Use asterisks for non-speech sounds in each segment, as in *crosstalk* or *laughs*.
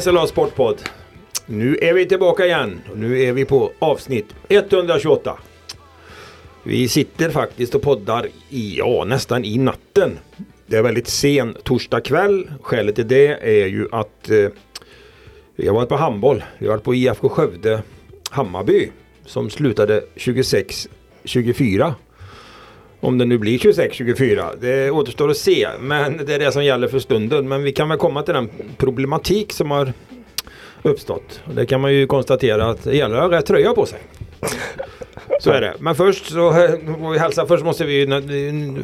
SLA Sportpodd. Nu är vi tillbaka igen. Och Nu är vi på avsnitt 128. Vi sitter faktiskt och poddar i, ja, nästan i natten. Det är väldigt sen torsdag kväll. Skälet till det är ju att eh, vi har varit på handboll. Vi har varit på IFK Skövde Hammarby som slutade 26-24. Om det nu blir 26-24, det återstår att se. Men det är det som gäller för stunden. Men vi kan väl komma till den problematik som har uppstått. Det kan man ju konstatera att det gäller att ha rätt tröja på sig. Så är det. Men först så eh, vi hälsa. Först måste vi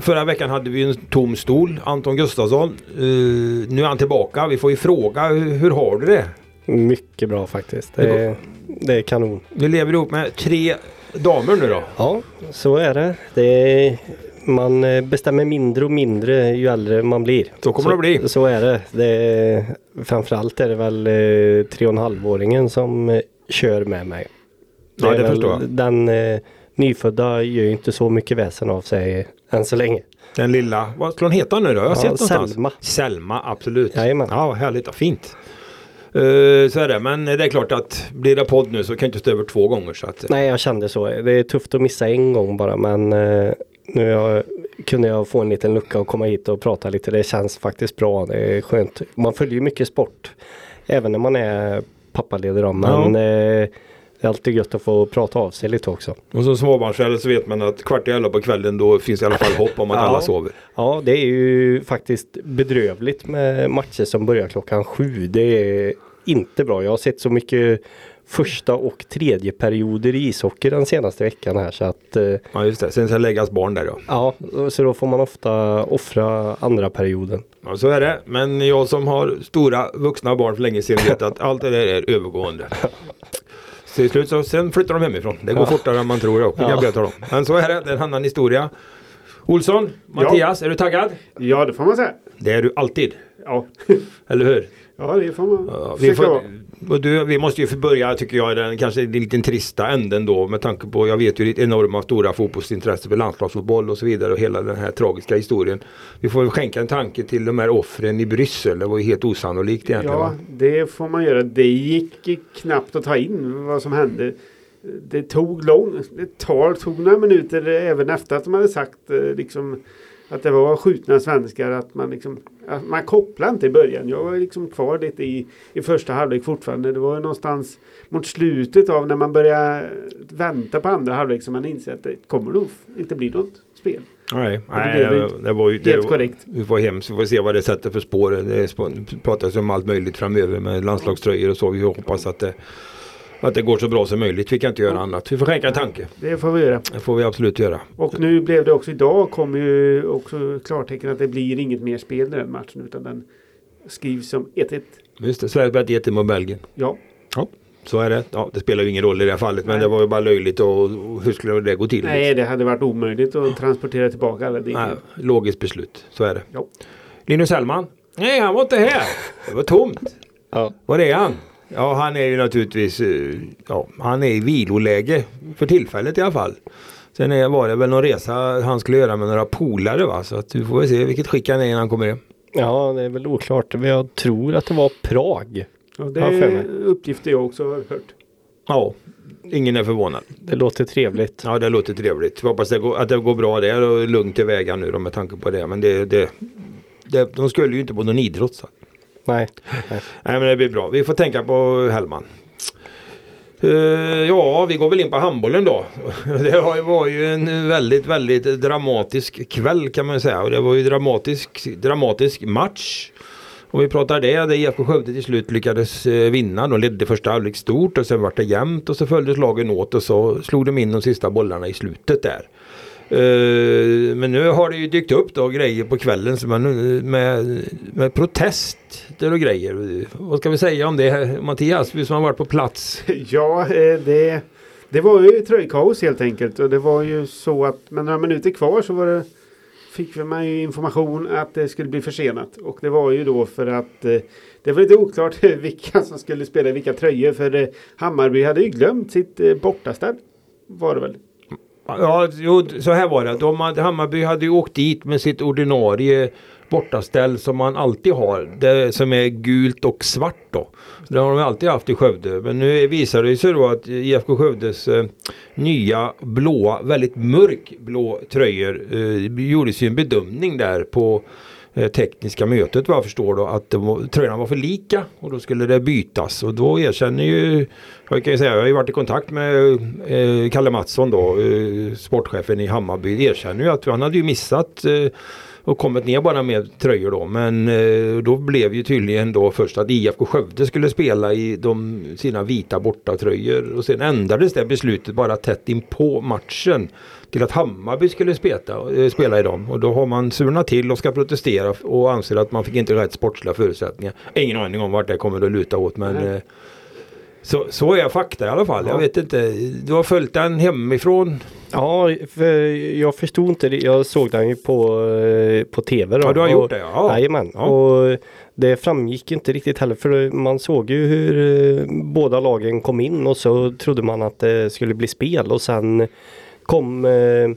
Förra veckan hade vi en tom stol. Anton Gustafsson. Eh, nu är han tillbaka. Vi får ju fråga hur, har du det? Mycket bra faktiskt. Det är, det är kanon. Vi lever ihop med tre damer nu då. Ja, så är det. det är, man eh, bestämmer mindre och mindre ju äldre man blir. Så kommer det att bli. Så är det. det är, framförallt är det väl eh, tre och en halvåringen som eh, kör med mig. Ja, är det förstår jag. Den eh, nyfödda gör ju inte så mycket väsen av sig än så länge. Den lilla, vad skulle hon heta nu då? Jag har Ja, sett någonstans. Selma. Selma, absolut. Jajamän. Ja, härligt och fint. Eh, så är det, men det är klart att blir det podd nu så kan jag inte stå över två gånger. Så att, Nej, jag kände så. Det är tufft att missa en gång bara men eh, nu jag, kunde jag få en liten lucka och komma hit och prata lite. Det känns faktiskt bra. Det är skönt. Man följer ju mycket sport även när man är pappaledig då, men eh, det är alltid gött att få prata av sig lite också. Och som småbarnsförälder så vet man att kvart i elva på kvällen då finns i alla fall hopp om att Ja. alla sover. Ja, det är ju faktiskt bedrövligt med matcher som börjar klockan sju. Det är inte bra. Jag har sett så mycket första och tredje perioder i ishockey den senaste veckan här så att eh, Ja just det, sen ska läggas barn där ja. Ja, så då får man ofta offra andra perioden. ja. Så är det, men jag som har stora vuxna barn för länge sedan vet att allt det där är övergående. *laughs* Till slut så sen flyttar de hemifrån. Det går Ja. fortare än man tror också. Ja. Jag berättar om. Men så är det, det är en annan historia. Olsson, Mattias, är du taggad? Ja, det får man säga. Det är du alltid, Ja, eller hur? ja det får man Ja, vi, får. Och du, vi måste ju börja tycker jag den kanske lite trista änden då med tanke på jag vet ju ditt enorma stora fotbollsintresse för landslagsfotboll och så vidare och hela den här tragiska historien. Vi får väl skänka en tanke till de här offren i Bryssel. Det var ju helt osannolikt egentligen. Ja, va? det får man göra. Det gick knappt att ta in vad som hände. Det tog lång, det tar, tog några minuter även efter att de hade sagt eh, liksom att det var skjutna svenskar. Att man liksom, att man kopplade inte i början. Jag var liksom kvar lite i, i första halvlek fortfarande. Det var ju någonstans mot slutet av när man börjar vänta på andra halvlek som man inser att det kommer nog inte bli något spel. Nej, det nej det, det var ju det helt var, korrekt. Vi får hemskt, vi får se vad det sätter för spår. Det pratas om allt möjligt framöver med landslagströjor och så. Vi hoppas att det, att det går så bra som möjligt. Vi kan inte göra annat. Vi får skänka en tanke. Det får vi göra. Det får vi absolut göra. Och nu blev det också idag kommer ju också klartecken att det blir inget mer spel i den matchen utan den skrivs som 1-1. Just det, Sverige spelat 1 mot Belgien. Ja, Ja, så är det. Ja, det spelar ju ingen roll i det här fallet. Men Nej. det var ju bara löjligt och, och hur skulle det gå till? nej det hade varit omöjligt att transportera tillbaka alla. Nej, logiskt beslut. Så är det. Ja. Linus Hellman? Nej, han var inte här. Det var tomt. Ja. Var är han? Ja, han är ju naturligtvis, eh, ja, han är i viloläge för tillfället i alla fall. Sen är, var det väl någon resa han skulle göra med några polare va? Så att vi får väl se vilket skick han är innan han kommer hem. ja, det är väl oklart. Men Jag tror att det var Prag. Ja, det är uppgifter jag också har hört. Ja, ingen är förvånad. Det låter trevligt. Ja, det låter trevligt. Vi hoppas det går, att det går bra där och lugnt till väga nu då med tanke på det. Men det, det, det, de skulle ju inte på någon idrott. Så. Nej. Nej. Nej, men det blir bra. Vi får tänka på Hellman. Uh, ja, vi går väl in på handbollen då. *laughs* Det var ju en väldigt, väldigt dramatisk kväll kan man säga. Och det var ju dramatisk, dramatisk match. Om vi pratar det, där IFK Skövde till slut lyckades eh, vinna. De ledde första halvlek stort och sen var det jämnt och så följdes lagen åt och så slog de in de sista bollarna i slutet där. Eh, men nu har det ju dykt upp då grejer på kvällen som man, eh, med, med protester och grejer. Vad ska vi säga om det Mattias, vi som har varit på plats? *laughs* Ja, eh, det, det var ju tröjkaos helt enkelt. Och det var ju så att med några minuter kvar så var det fick man ju information att det skulle bli försenat. Och det var ju då för att det var lite oklart *laughs* vilka som skulle spela i vilka tröjor. För Hammarby hade ju glömt sitt bortastad bortaställ. Var det väl? Ja, jo, så här var det. De hade, Hammarby hade ju åkt dit med sitt ordinarie bortaställ som man alltid har. Det som är gult och svart då. Det har de alltid haft i Skövde. Men nu visar det sig då att IFK Skövdes eh, nya blåa, väldigt mörkblå tröjor eh, gjordes ju en bedömning där på Eh, tekniska mötet vad jag förstår då att var, tröjorna var för lika och då skulle det bytas. Och då erkänner ju jag kan ju säga jag har ju varit i kontakt med eh, Kalle Mattsson då eh, sportchefen i Hammarby erkänner ju att han hade ju missat eh, och kommit ner bara med tröjor då. Men eh, då blev ju tydligen då först att IFK Skövde skulle spela i de, sina vita bortatröjor och sen ändrades det beslutet bara tätt in på matchen till att Hammarby skulle spela, eh, spela i dem. Och då har man surnat till och ska protestera och anser att man fick inte rätt sportsliga förutsättningar. Ingen aning om vart det kommer att luta åt men eh, så, så är fakta i alla fall. Jag vet inte. Du har följt den hemifrån? Ja, för jag förstod inte det. Jag såg den ju på, eh, på tv. Då. Ja, du har gjort det? Ja. Jajamän. Ja. Och det framgick inte riktigt heller för man såg ju hur eh, båda lagen kom in och så trodde man att det skulle bli spel och sen kom eh,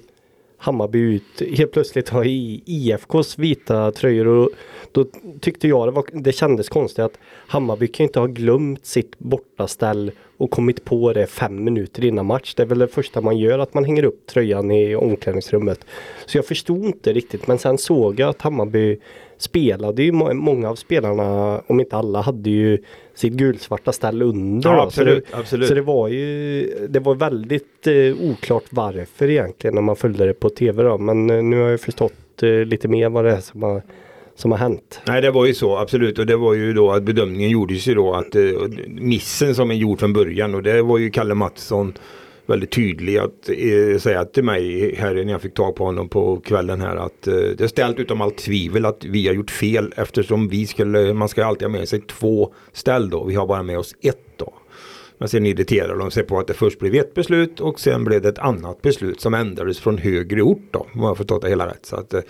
Hammarby ut helt plötsligt i IFKs vita tröjor och då tyckte jag det, var, det kändes konstigt att Hammarby kan inte ha glömt sitt bortaställ och kommit på det fem minuter innan match. Det är väl det första man gör att man hänger upp tröjan i omklädningsrummet. Så jag förstod inte riktigt men sen såg jag att Hammarby spelade ju många av spelarna, om inte alla, hade ju sitt gulsvarta ställ under. Ja, absolut, så, det, absolut. så det var ju det var väldigt eh, oklart varför egentligen när man följde det på tv då. Men eh, nu har jag förstått eh, lite mer vad det är som har som har hänt. Nej det var ju så absolut och det var ju då att bedömningen gjordes ju då att eh, missen som är gjord från början och det var ju Kalle Mattsson väldigt tydlig att eh, säga till mig här när jag fick tag på honom på kvällen här att eh, det är ställt utom allt tvivel att vi har gjort fel eftersom vi skulle, man ska alltid ha med sig två ställ då, vi har bara med oss ett då. Men sen irriterar de sig på att det först blev ett beslut och sen blev det ett annat beslut som ändrades från högre ort då. Om jag förstått det hela rätt. Så att, eh,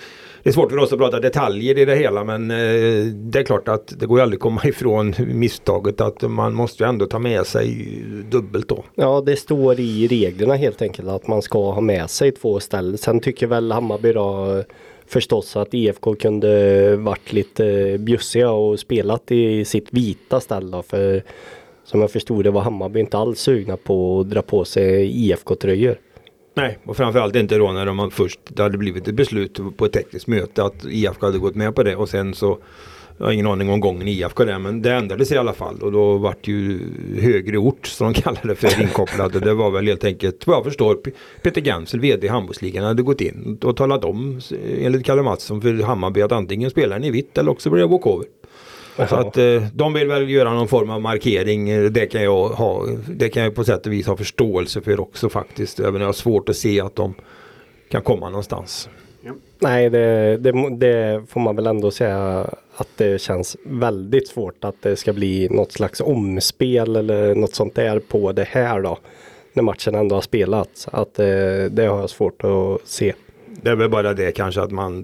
det är svårt för oss att prata detaljer i det hela men eh, det är klart att det går ju aldrig att komma *laughs* ifrån misstaget att man måste ju ändå ta med sig dubbelt då. Ja det står i reglerna helt enkelt att man ska ha med sig två ställ. Sen tycker väl Hammarby då eh, förstås att IFK kunde varit lite bjussiga och spelat i sitt vita ställ då, för som jag förstod det var Hammarby inte alls sugna på att dra på sig IFK-tröjor. Nej, och framförallt inte då när de först, det hade blivit ett beslut på ett tekniskt möte att IFK hade gått med på det och sen så jag har ingen aning om gången i IFK där men det ändrades i alla fall och då vart ju högre ort som de *laughs* kallade det för inkopplade. det var väl helt enkelt vad jag förstår Peter Gansel, VD i handbollsligan hade gått in och talat om enligt Kalle Mattsson för Hammarby att antingen spelar ni vitt eller också blir det walkover. Så att eh, de vill väl göra någon form av markering. Det kan jag ha. Det kan jag på sätt och vis ha förståelse för också faktiskt. Även om jag har svårt att se att de kan komma någonstans. Ja. Nej, det, det, det, får man väl ändå säga att det känns väldigt svårt att det ska bli något slags omspel eller något sånt där på det här då. När matchen ändå har spelats. Att det, det har jag svårt att se. Det är väl bara det kanske att man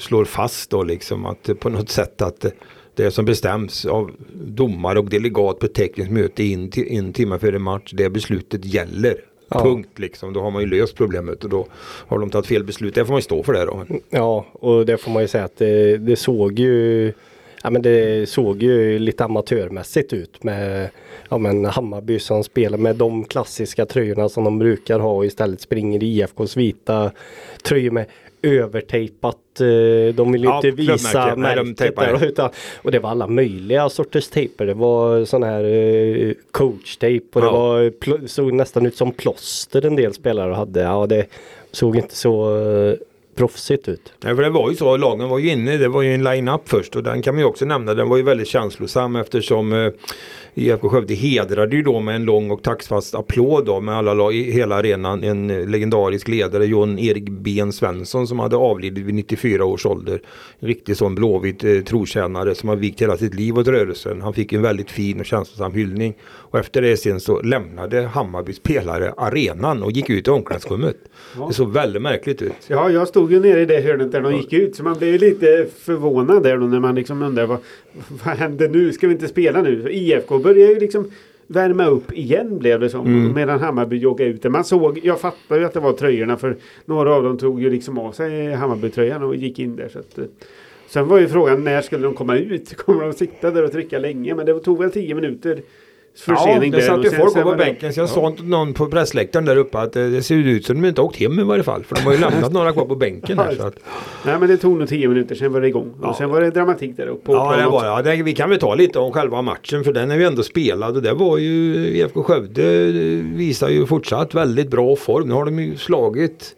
slår fast då liksom att på något sätt att det som bestäms av domare och delegat på tekniskt möte in en timme före match, det beslutet gäller. Ja. Punkt liksom. Då har man ju löst problemet och då har de tagit fel beslut. Det får man ju stå för det då. Ja, och det får man ju säga att det, det såg ju Ja men det såg ju lite amatörmässigt ut med ja, men Hammarby som spelar med de klassiska tröjorna som de brukar ha och istället springer i IFKs vita tröjor med övertejpat. Eh, de vill ju ja, inte visa märket där. Utan, och det var alla möjliga sorters tejper. Det var sån här eh, coachtejp och ja. det var, såg nästan ut som plåster en del spelare hade. Ja, det såg inte så eh, proffsigt ut. Nej, för det var ju så, lagen var ju inne, det var ju en line-up först och den kan man ju också nämna, den var ju väldigt känslosam eftersom eh, IFK Skövde hedrade ju då med en lång och taxfast applåd då med alla lag, i hela arenan en legendarisk ledare John Erik Ben Svensson som hade avlidit vid 94 års ålder. En riktig sån blåvit eh, trotjänare som har vikt hela sitt liv åt rörelsen. Han fick en väldigt fin och känslosam hyllning. Och efter det sen så lämnade Hammarby spelare arenan och gick ut i omklädningsrummet. Ja. Det såg väldigt märkligt ut. Ja, jag stod ju nere i det hörnet där de gick ut så man blev lite förvånad där då när man liksom undrar vad, vad händer nu? Ska vi inte spela nu? IFK börjar ju liksom värma upp igen blev det som. Mm. Medan Hammarby joggade ut det. Man såg, jag fattar ju att det var tröjorna för några av dem tog ju liksom av sig Hammarby-tröjan och gick in där. Så att, eh, sen var ju frågan när skulle de komma ut? *laughs* Kommer de sitta där och trycka länge? Men det tog väl tio minuter Ja, försening det där. satt ju folk på det- bänken så jag sa till någon på pressläktaren där uppe att eh, det ser ut som de inte åkt hem i varje fall. För de har ju lämnat några kvar på bänken här. *laughs* Så att, Nej men det tog nog tio minuter, sen var det igång. Ja. Och sen var det dramatik där uppe. ja, det var, ja det, vi kan väl ta lite om själva matchen för den är ju ändå spelad och det var ju IFK Skövde visar ju fortsatt väldigt bra form. Nu har de ju slagit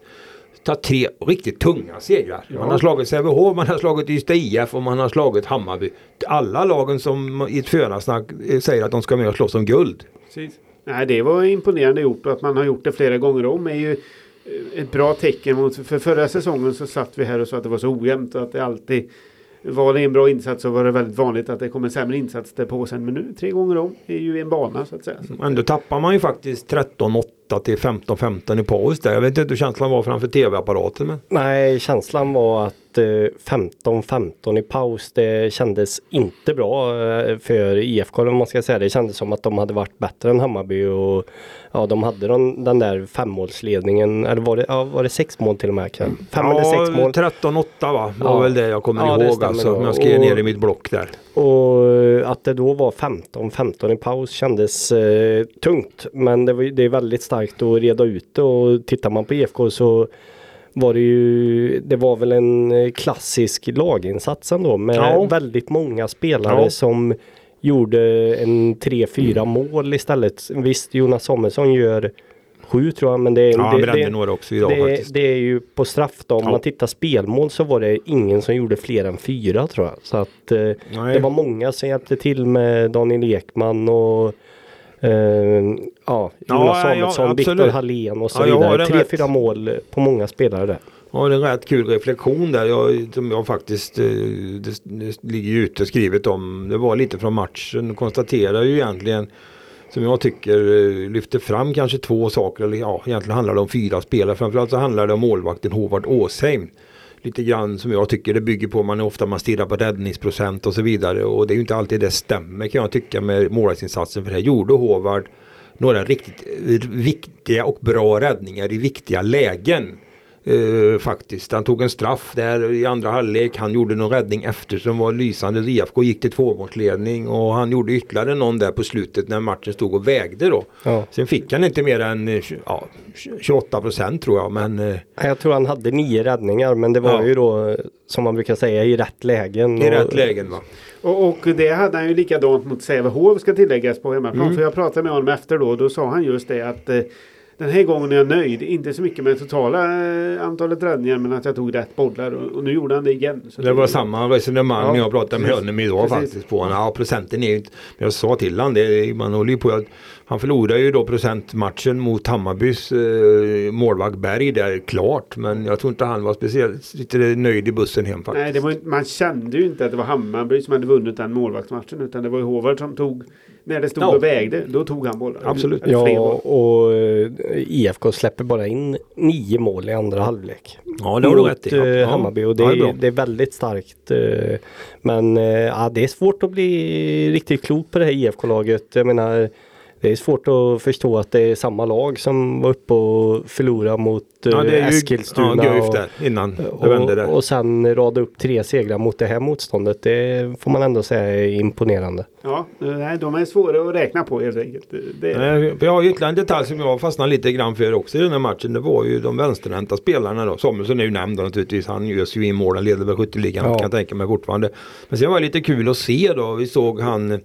tagit tre riktigt tunga segrar. Man har slagit Sävehof, man har slagit Ystad IF och man har slagit Hammarby. Alla lagen som i ett förhandsnack eh, säger att de ska med och slåss om guld. Precis. Nej, det var imponerande gjort och att man har gjort det flera gånger om är ju eh, ett bra tecken mot för förra säsongen så satt vi här och sa att det var så ojämnt och att det alltid var det en bra insats så var det väldigt vanligt att det kom en sämre insats där på sen. Men nu tre gånger om är ju en bana så att säga. Så, Ändå tappar man ju faktiskt 13-8 till 15-15 i paus där. Jag vet inte hur känslan var framför tv-apparaten. Men... Nej, känslan var att eh, 15-15 i paus, det kändes inte bra eh, för IFK om man ska säga. Det kändes som att de hade varit bättre än Hammarby och ja, de hade den, den där femmålsledningen, eller var det, ja, var det sex mål till och med? Fem eller sex mål. 13-8 va? var Ja. väl det jag kommer Ja, ihåg alltså. Om jag skrev ner i mitt block där. Och att det då var 15-15 i paus kändes eh, tungt. Men det, var, det är väldigt starkt att reda ut det och tittar man på IFK så var det ju, det var väl en klassisk laginsats ändå med Ja. väldigt många spelare Ja. som gjorde en 3-4 mål istället. Visst, Jonas Samuelsson gör sju tror jag, men det är Ja, han det, brände det, några också idag det, faktiskt. det är ju på straff då. Om Ja. man tittar spelmål så var det ingen som gjorde fler än fyra tror jag. Så att eh, det var många som hjälpte till med Daniel Ekman och eh, ja, Jonas ja, Samuelsson, absolut. Viktor Hallén och så Ja, vidare. Tre, rätt. fyra mål på många spelare där. Ja, det är en rätt kul reflektion där. Jag, som jag faktiskt, eh, det, det ligger ju ute skrivet om. Det var lite från matchen. Konstaterar ju egentligen som jag tycker eh, lyfter fram kanske två saker. Eller ja, egentligen handlar det om fyra spelare. Framförallt så handlar det om målvakten Håvard Åsheim. Lite grann som jag tycker det bygger på. Man är ofta man stirrar på räddningsprocent och så vidare. Och det är ju inte alltid det stämmer kan jag tycka med målvaktsinsatsen. För här gjorde Håvard några riktigt viktiga och bra räddningar i viktiga lägen. Eh, faktiskt. Han tog en straff där i andra halvlek. Han gjorde någon räddning efter som var lysande. IFK gick till tvåmålsledning och han gjorde ytterligare någon där på slutet när matchen stod och vägde då. Ja. Sen fick han inte mer än eh, ja, 28 procent tror jag. Men eh, Jag tror han hade nio räddningar men det var Ja. ju då eh, som man brukar säga i rätt lägen. i Och- rätt lägen va. och, och det hade han ju likadant mot Sävehof ska tilläggas på hemmaplan. Mm. För jag pratade med honom efter då. Då sa han just det att eh, den här gången är jag nöjd. Inte så mycket med totala eh, antalet räddningar men att jag tog rätt bollar. Och, och nu gjorde han det igen. Så Det var samma resonemang Ja, när jag pratade med precis. honom idag Precis. faktiskt. På honom. Ja, procenten är ju inte... Jag sa till honom det. Man håller ju på att... Han förlorade ju då procentmatchen mot Hammarbys eh, målvakt Berg där klart. Men jag tror inte han var speciellt lite nöjd i bussen hem faktiskt. Nej, det inte- man kände ju inte att det var Hammarby som hade vunnit den målvaktsmatchen. Utan det var ju Håvard som tog, när det stod Ja. och vägde, då tog han bollar. Absolut. Ja, bollar. och eh, IFK släpper bara in nio mål i andra halvlek. Ja, det har du rätt i. Eh, Hammarby och det, Ja, det är det är väldigt starkt. eh, Men ja, det är svårt att bli riktigt klok på det här IFK-laget. Jag menar det är svårt att förstå att det är samma lag som var uppe och förlorade mot eh, Ja, det är ju Eskilstuna. ja, och, där innan det vände och, där. och sen rada upp tre segrar mot det här motståndet. Det får man ändå säga är imponerande. Ja, eh, nej, de är svåra att räkna på helt enkelt. Det, för Jag har ju ytterligare en detalj som jag fastnade lite grann för också i den här matchen. Det var ju de vänsterhänta spelarna då. Samuelsson är ju nämnd naturligtvis. Han öser ju in mål. Han leder väl skytteligan Ja. kan jag tänka mig fortfarande. Men sen var det lite kul att se då. Vi såg han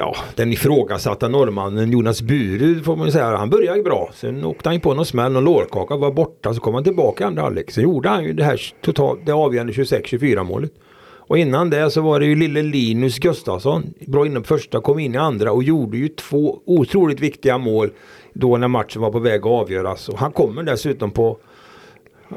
Ja, den ifrågasatta norrmannen Jonas Burud får man ju säga. Han började ju bra. Sen åkte han ju på någon smäll och lårkaka var borta. Så kom han tillbaka i andra halvlek. Sen gjorde han ju det här totalt, det avgörande 26-24 målet. Och innan det så var det ju lille Linus Gustafsson. Bra inom första, kom in i andra och gjorde ju två otroligt viktiga mål. Då när matchen var på väg att avgöras. Och han kommer dessutom på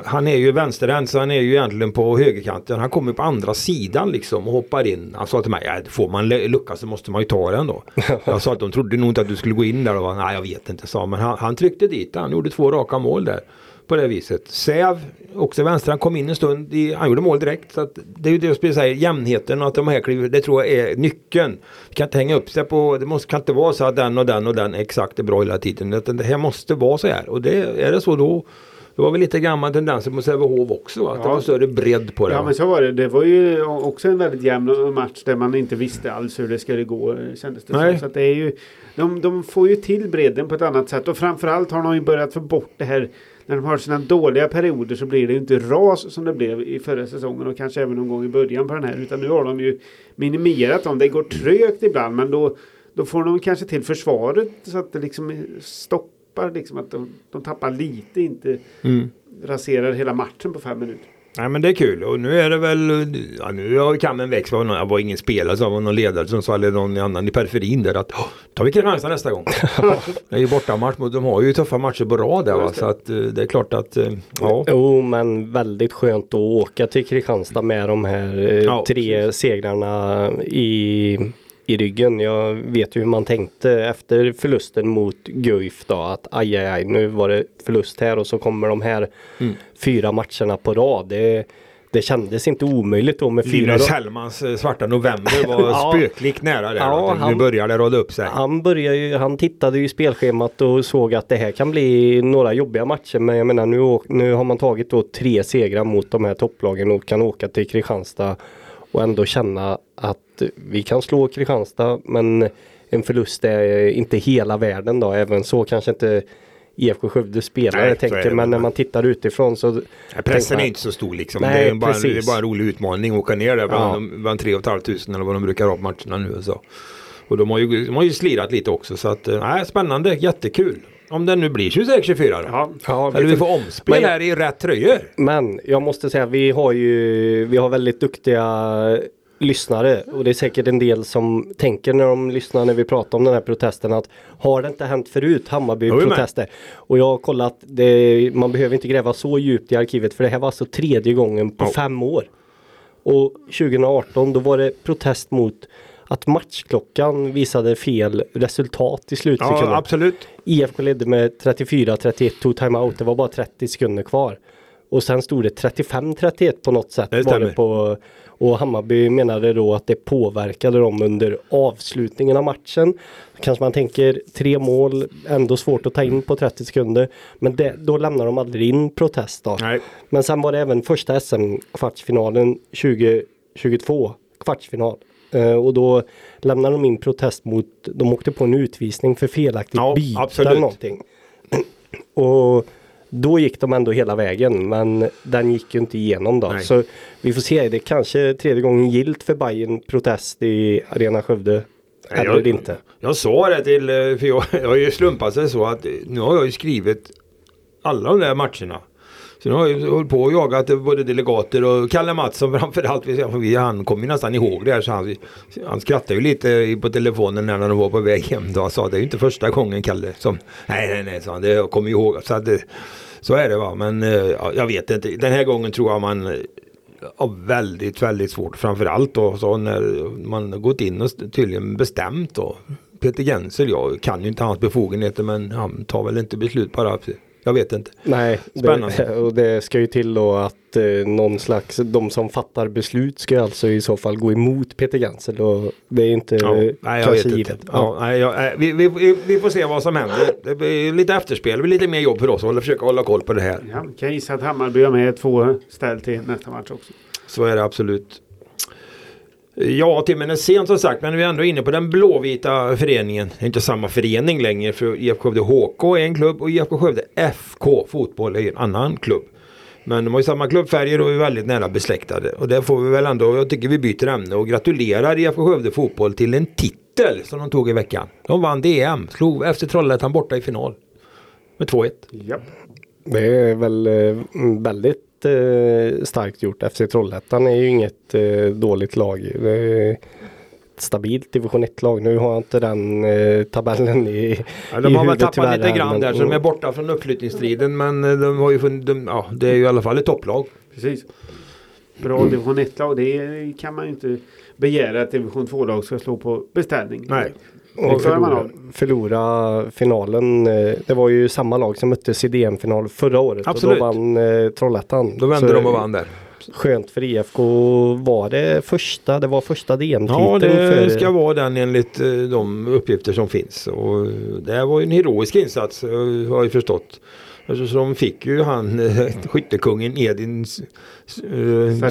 han är ju vänsterhänt så han är ju egentligen på högerkanten. Han kommer på andra sidan liksom och hoppar in. Han sa till mig, ja, får man lu- lucka så måste man ju ta den då. *laughs* jag sa att de trodde nog inte att du skulle gå in där och nej jag vet inte sa. Men han, han tryckte dit han gjorde två raka mål där. på det viset. Säv, också vänster, han kom in en stund, i, han gjorde mål direkt. Så att det är ju det jag skulle säga, jämnheten och att de här kliver, det tror jag är nyckeln. Vi kan inte hänga upp sig på, det måste, kan inte vara så att den och den och den exakt är bra hela tiden. Utan det här måste vara så här och det, är det så då det var väl lite gammal tendenser på Sävehof också, att Ja. det var större bredd på det. Ja va? men så var det. Det var ju också en väldigt jämn match där man inte visste alls hur det skulle gå. Kändes det Nej. som. Så att det är ju, de, de får ju till bredden på ett annat sätt. Och framförallt har de ju börjat få bort det här. När de har sina dåliga perioder så blir det ju inte ras som det blev i förra säsongen och kanske även någon gång i början på den här. Utan nu har de ju minimerat dem. Det går trögt ibland men då, då får de kanske till försvaret så att det liksom stoppar liksom att de, de tappar lite, inte Mm. raserar hela matchen på fem minuter. Nej men det är kul och nu är det väl, ja, nu har ju kammen växt. Var, någon, det var ingen spelare som var någon ledare som sa, eller någon annan i periferin där att "Åh, tar vi Kristianstad nästa gång. *laughs* det är ju bortamatch mot, de har ju tuffa matcher på rad där va. Så att eh, det är klart att, eh, ja. Jo men väldigt skönt att åka till Kristianstad med de här eh, Ja, tre segrarna i, i ryggen. Jag vet ju hur man tänkte efter förlusten mot Guif då att aj, aj, aj nu var det förlust här och så kommer de här Mm. fyra matcherna på rad. Det, det kändes inte omöjligt då med fyra. Linus. Hellmans eh, svarta november var *laughs* Ja. spöklikt nära där. Ja, va. nu han- börjar det rada upp sig. Han började ju, han tittade ju i spelschemat och såg att det här kan bli några jobbiga matcher. Men jag menar nu, nu har man tagit då tre segrar mot de här topplagen och kan åka till Kristianstad och ändå känna att vi kan slå Kristianstad men en förlust är inte hela världen då. Även så kanske inte IFK Skövde spelare Nej, tänker men när man tittar utifrån så Nej, Pressen tänker är man- inte så stor liksom. Nej, det, är bara, det är bara en rolig utmaning att åka ner där bland, Ja. de- bland 3 500 eller vad de brukar ha på matcherna nu. och Så. Och de har, ju, de har ju slirat lite också så att, eh, nej, spännande, jättekul. Om det nu blir 26-24 då. Ja, Ja, Eller vi får omspel Men- här i rätt tröjor. Men jag måste säga vi har ju vi har väldigt duktiga lyssnare och det är säkert en del som tänker när de lyssnar när vi pratar om den här protesten att har det inte hänt förut Hammarby Jag är med. protester? Och jag har kollat, det, man behöver inte gräva så djupt i arkivet för det här var alltså tredje gången på Ja. fem år. Och 2018 då var det protest mot att matchklockan visade fel resultat i slutsekunden. Ja, absolut. IFK ledde med 34-31, tog timeout. Det var bara 30 sekunder kvar. Och sen stod det 35-31 på något sätt. Det var stämmer. det på, och Hammarby menade då att det påverkade dem under avslutningen av matchen. Kanske man tänker tre mål, ändå svårt att ta in på 30 sekunder. Men det, då lämnar de aldrig in protest då. Nej. Men sen var det även första SM-kvartsfinalen 2022, kvartsfinal. Eh, och då lämnade de in protest mot, de åkte på en utvisning för felaktigt Ja, byte eller någonting. *clears throat* och då gick de ändå hela vägen men den gick ju inte igenom då. Nej. Så vi får se, det kanske tredje gången gilt för Bayern protest i Arena Skövde. Nej, Eller jag- inte. Jag sa det till, eh, för jag, jag har ju slumpat sig så att eh, nu har jag ju skrivit alla de där matcherna. Så nu har jag hållit på och jagat både delegater och Kalle Mattsson framförallt. Han kommer ju nästan ihåg det här så han, han skrattade ju lite på telefonen när de var på väg hem. Då han sa det är ju inte första gången Kalle som Nej nej nej sa han, det jag kommer ihåg. Så, att, så är det va men eh, ja, jag vet inte. Den här gången tror jag man eh, har väldigt, väldigt svårt. Framförallt då så när man har gått in och tydligen bestämt då. Peter Gensel, jag kan ju inte hans befogenheter men han tar väl inte beslut bara. Jag vet inte. Nej, Spännande. det, *laughs* och det ska ju till då att eh, någon slags, de som fattar beslut ska alltså i så fall gå emot Peter Gansel och det är inte Ja, eh, nej, jag kanske vet givet. inte. Ja, nej, jag, nej, vi, vi, vi, får se vad som händer. Det blir lite efterspel, det blir lite mer jobb för oss att försöka hålla koll på det här. Ja, kan jag gissa att Hammarby har med två ställ till nästa match också. Så är det absolut. Ja, timmen är sen som sagt, men vi är ändå inne på den blåvita föreningen. Det är inte samma förening längre, för IFK Skövde HK är en klubb och IFK Skövde FK Fotboll är en annan klubb. Men de har ju samma klubbfärger och är väldigt nära besläktade. Och där får vi väl ändå, jag tycker vi byter ämne och gratulerar IFK Skövde Fotboll till en titel som de tog i veckan. De vann DM, slog efter Trollhättan borta i final. Med 2-1. Ja. Det är väl eh, väldigt eh, starkt gjort. FC Trollhättan är ju inget eh, dåligt lag. Det är ett stabilt division 1-lag. Nu har jag inte den tabellen i, Ja, i de har väl tappat tyvärr lite grann men- där så de är borta från uppflyttningsstriden men de har ju funnit, de, ja, det är ju i alla fall ett topplag. Precis. Bra division 1-lag. Det kan man ju inte begära att division 2-lag ska slå på beställning. Nej. Och förlora, förlora finalen. eh, Det var ju samma lag som möttes i DM-final förra året. Absolut. Och då vann eh, Trollhättan. Då vände Så de och vann där. Skönt för IFK. Var det första? Det var första DM-titeln Ja, det för... ska vara den enligt eh, de uppgifter som finns. Och det var ju en heroisk insats eh, har jag förstått. Alltså, så de fick ju han *laughs* skyttekungen Edin eh.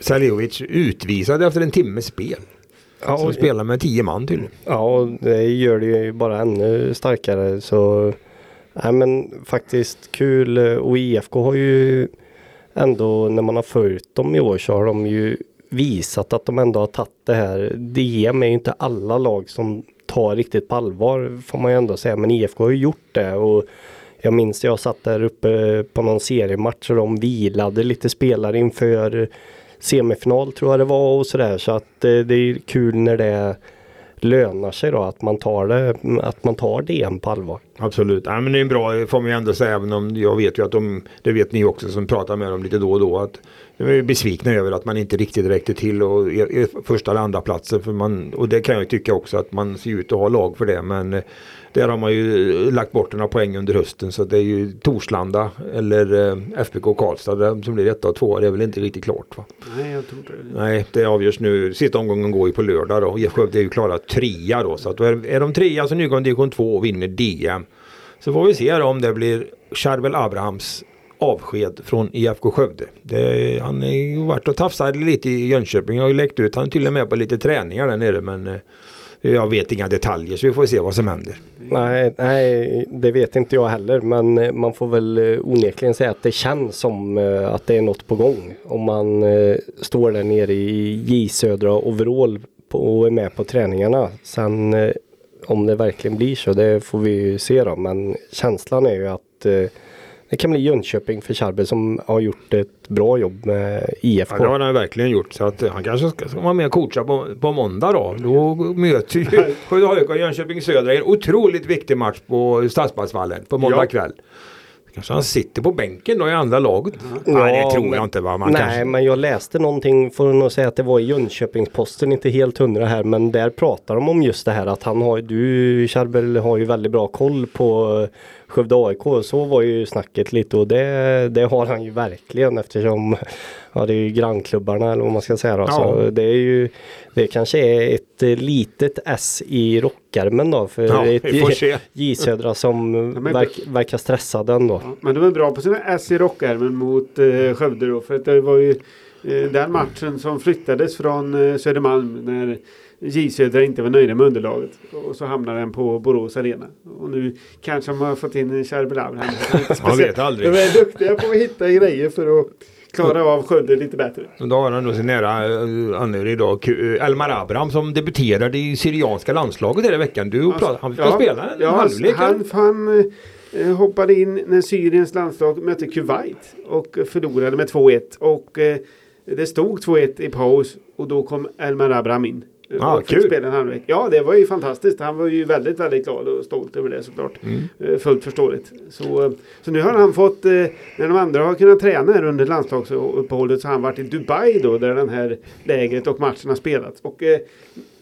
Saliovic utvisad efter en timmes spel. Ja, och, spelar med tio man tydligen. ja, och det gör det ju bara ännu starkare. Så nej, men faktiskt kul. Och IFK har ju ändå när man har följt dem i år så har de ju visat att de ändå har tagit det här. DM är ju inte alla lag som tar riktigt på allvar får man ju ändå säga. Men IFK har ju gjort det. Och jag minns jag satt där uppe på någon seriematch och de vilade lite spelare inför semifinal tror jag det var och sådär. Så att eh, det är kul när det lönar sig då att man tar det, att man tar DM på allvar. Absolut, ja, men det är en bra får man ju ändå säga även om jag vet ju att de, det vet ni också som pratar med dem lite då och då att de är besvikna över att man inte riktigt räckte till och är, är första eller andra platsen för man, och det kan jag tycka också att man ser ut att ha lag för det men eh, där har man ju lagt bort några poäng under hösten så det är ju Torslanda eller eh, FBK Karlstad som blir etta och tvåa det är väl inte riktigt klart va? Nej, jag tror inte det. Nej, det avgörs nu. Sista omgången går ju på lördag då. IF Skövde är ju klara trea då. Så att är, är de trea så nygår de division 2 och vinner DM. Så får vi se då om det blir Charbel Abrahams avsked från IFK Skövde. Det, han har ju varit och tafsat lite i Jönköping. Jag har ju läckt ut. Han är till och med på lite träningar där nere men eh, jag vet inga detaljer så vi får se vad som händer. Nej, nej, det vet inte jag heller men eh, man får väl eh, onekligen säga att det känns som eh, att det är något på gång. Om man står där nere i J Södra overall och är med på träningarna. Sen om det verkligen blir så det får vi ju se då men känslan är ju att eh, det kan bli Jönköping för Charbel som har gjort ett bra jobb med IFK. Ja, det har han verkligen gjort. Så att han kanske ska, ska vara med och coacha på, på måndag då. Då möter ju *laughs* AIK och Jönköping Södra en otroligt viktig match på Stadsparksvallen på måndag Ja. kväll. Kanske han sitter på bänken då i andra laget. Nej Ja, det tror men- jag inte va. Man Nej kanske... men jag läste någonting, får nog säga att det var i Jönköpingsposten, inte helt hundra här men där pratar de om just det här att han har, du Charbel har ju väldigt bra koll på eh, Skövde AIK. Så var ju snacket lite och det, det har han ju verkligen eftersom ja, det är ju grannklubbarna eller vad man ska säga då. Ja. Så det är ju det kanske är ett litet S i rockärmen då för Ja, ett. *laughs* J Södra som verk, verkar stressad ändå. Ja, men de är bra på sina S i rockärmen mot eh, Skövde då. För att det var ju eh, den matchen som flyttades från eh, Södermalm när J Södra inte var nöjda med underlaget. Och så hamnade den på Borås Arena. Och nu kanske de har fått in en Charbel Abraham. Man vet aldrig. De är duktiga på att hitta grejer för att klara av Skövde lite bättre. Och Då har han då sin nära uh, anhörig idag, Ku- uh, Elmar Abraham som debuterade i Syrianska landslaget hela veckan. Du pratade, han fick spela en ja, halvlek. Han, han eh, hoppade in när Syriens landslag mötte Kuwait och förlorade med 2-1. Och eh, det stod 2-1 i paus och då kom Elmar Abraham in. Ah, fick kul. spela en halvlek. Ja, det var ju fantastiskt. Han var ju väldigt, väldigt glad och stolt över det såklart. Mm. Eh, Fullt förståeligt. Så, eh, så nu har han fått, eh, när de andra har kunnat träna här under landslagsuppehållet så har han varit i Dubai då, där den här lägret och matchen har spelats. Och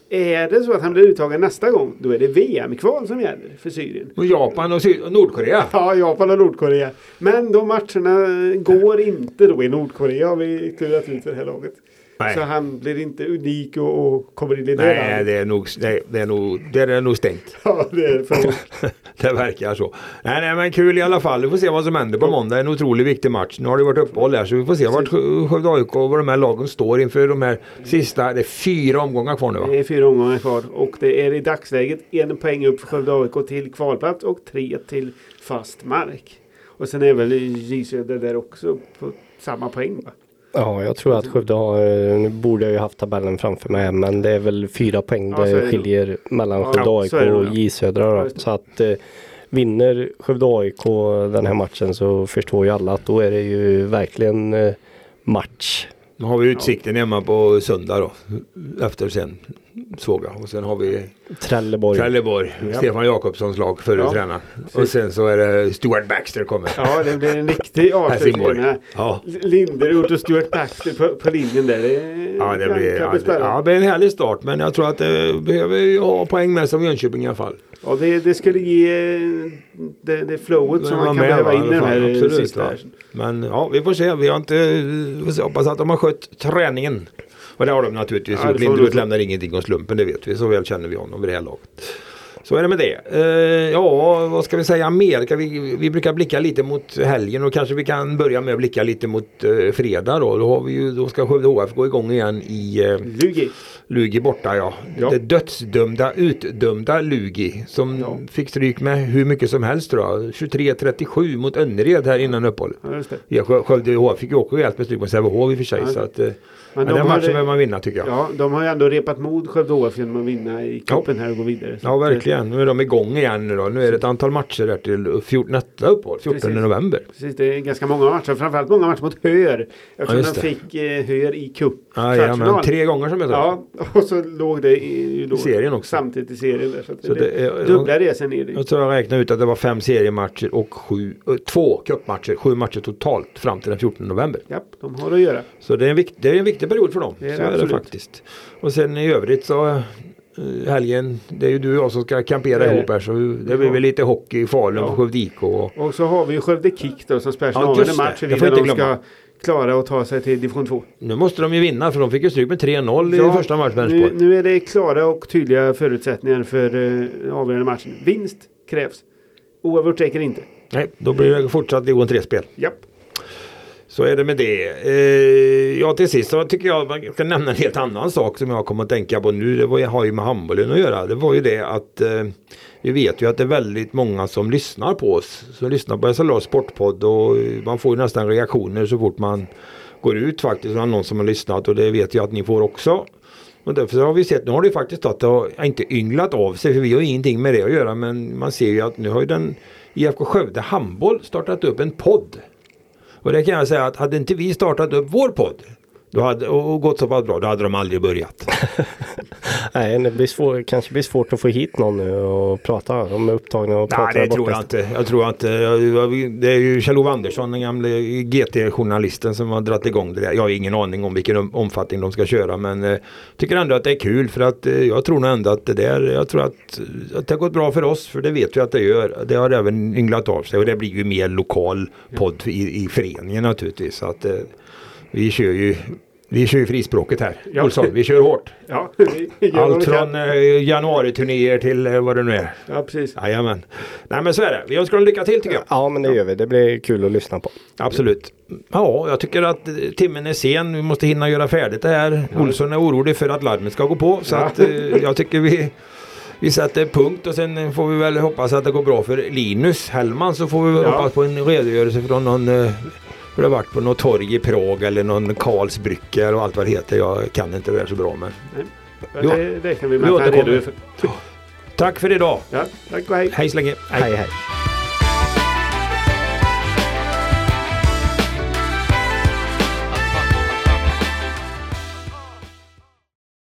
är det så att han blir uttagen nästa gång, då är det VM-kval som gäller för Syrien. Och Japan och, Sy- och Nordkorea. Ja, Japan och Nordkorea. Men de matcherna går inte då i Nordkorea har vi klurat ut för det här laget. Nej. Så han blir inte unik och, och kommer in i det Nej, det är nog, nej, det är nog, det är nog stängt. *laughs* Ja, det är för *laughs* det verkar så. Nej, nej, men kul i alla fall. Vi får se vad som händer på måndag. En otroligt viktig match. Nu har det varit uppehåll här så vi får se vart Skö- Skövde AIK och vad de här lagen står inför de här sista. Det är fyra omgångar kvar nu va? Det är fyra omgångar kvar och det är i dagsläget en poäng upp för Skövde AIK till kvalplats och tre till fast mark. Och sen är väl J Söder där också på samma poäng va? Ja, jag tror att Skövde har, eh, nu borde jag ju haft tabellen framför mig men det är väl fyra poäng Ja, det skiljer mellan Ja, Skövde AIK är det och ja. J Södra. Ja, Då. Så att eh, vinner Skövde AIK den här matchen så förstår ju alla att då är det ju verkligen eh, match Nu har vi utsikten hemma på söndag då. Efter sen såg jag. Och sen har vi Trelleborg. Trelleborg. Ja. Stefan Jakobssons lag, förre Ja, tränaren. Och sen så är det Stuart Baxter kommer. Ja, det blir en riktig avslutning. Ja. Linderot och Stuart Baxter på, på linjen där. Det, Ja, det blir, ja, det, ja, det blir en härlig start men jag tror att det behöver ju ha poäng med sig av Jönköping i alla fall. Ja, det, det skulle ge det, det flowet som man kan med, behöva va, in i den här fall. eh, Absolut, sista. här. Men ja, vi får se. Vi har inte... vi får. Hoppas att de har skött träningen. Och det har de naturligtvis Ja, gjort. de. lämnar ingenting åt slumpen, det vet vi. Så väl känner vi honom vid det här laget. Så är det med det. Eh, ja, vad ska vi säga mer? Vi, vi brukar blicka lite mot helgen och kanske vi kan börja med att blicka lite mot eh, fredag då. Då, har vi ju, då ska Skövde HF gå igång igen i eh, Lugi. Lugi borta ja. Ja. Det dödsdömda, utdömda Lugi som Ja. fick stryk med hur mycket som helst jag. 23-37 mot Önnered här innan uppehållet. Ja, just det. Ja, Skö- Skövde HF fick ju också rejält med stryk mot Sävehof i och för sig. Ja. Så att, eh, Men men de den matchen behöver man vinna tycker jag. Ja, Ja, de har ju ändå repat mod Skövde HF genom att vinna i cupen här och gå vidare. Att, eh, verkligen. Nu är de igång igen nu då. Nu är det ett antal matcher där till 14, nästa uppehåll, 14 Precis. november. Precis, det är ganska många matcher. Framförallt många matcher mot Höör. Eftersom just de fick eh, Höör i cup. Ja, ja, men tre gånger som jag sa. Ja, och så låg det i, då, serien också. Samtidigt i serien där. Så, Så det, det är- dubbla resor ner dit. Jag tror jag räknade ut att det var fem seriematcher och sju, eh, två cupmatcher, sju matcher totalt fram till den 14 november. Japp, de har att göra. Så det är en, vikt, det är en viktig period för dem. Det är det så är det faktiskt. Och sen i övrigt så eh, helgen, det är ju du och jag som ska kampera Det det. ihop här så det blir väl lite hockey i Falun Ja. på Skövde IK. Och, Och så har vi ju Skövde Kick då som spelar Ja, avgörande det. match. Det får jag de ska klara att ta sig till division 2. nu måste de ju vinna för de fick ju stryk med 3-0 Ja, i första matchen Nu, nu är det klara och tydliga förutsättningar för uh, avgörande matchen. Vinst krävs. Oavgjort räcker inte. Nej, då blir det fortsatt division 3-spel. Japp. Så är det med det. Eh, ja till sist så tycker jag man ska nämna en helt annan sak som jag kommer att tänka på nu. Det var, har ju med handbollen att göra. Det var ju det att eh, vi vet ju att det är väldigt många som lyssnar på oss. Som lyssnar på SLA Sportpodd och man får ju nästan reaktioner så fort man går ut faktiskt. från någon som har lyssnat och det vet jag att ni får också. Och därför har vi sett, nu har det faktiskt att det har inte ynglat av sig för vi har ingenting med det att göra men man ser ju att nu har ju den IFK Skövde Handboll startat upp en podd. Och det kan jag säga att hade inte vi startat upp vår podd då hade, och gått så pass bra, då hade de aldrig börjat. *laughs* Nej, det blir svår, kanske blir svårt att få hit någon nu och prata. De är upptagna och pratar Nej, det tror jag inte. Jag tror inte. Det är ju Kjell-Ove Andersson, den gamle GT-journalisten som har dragit igång det där. Jag har ingen aning om vilken om- omfattning de ska köra men eh, tycker ändå att det är kul för att eh, jag tror nog ändå att det där, jag tror att, att det har gått bra för oss för det vet vi att det gör. Det har även ynglat av sig och det blir ju mer lokal podd i, i föreningen naturligtvis. Så att eh, vi kör ju vi kör ju frispråket här. Ja. Olsson, vi kör hårt. *laughs* Ja, Allt från eh, januariturnéer till eh, vad det nu är. Ja, precis. Jajamän. Nej men så är det. Vi önskar dem lycka till tycker jag. Ja, men det gör vi. Det blir kul att lyssna på. Absolut. Ja, jag tycker att eh, timmen är sen. Vi måste hinna göra färdigt det här. Olsson är orolig för att larmet ska gå på. Så Ja. att eh, jag tycker vi, vi sätter punkt och sen får vi väl hoppas att det går bra för Linus Hellman. Så får vi väl Ja. hoppas på en redogörelse från någon det har varit på något torg i Prag eller någon Karlsbrücke och allt vad det heter. Jag kan inte det där så bra men. Jo. Det räknar vi med Vi att han återkommer. redogör för. Tack för idag. Ja, tack och hej. Hej så länge. hej. hej.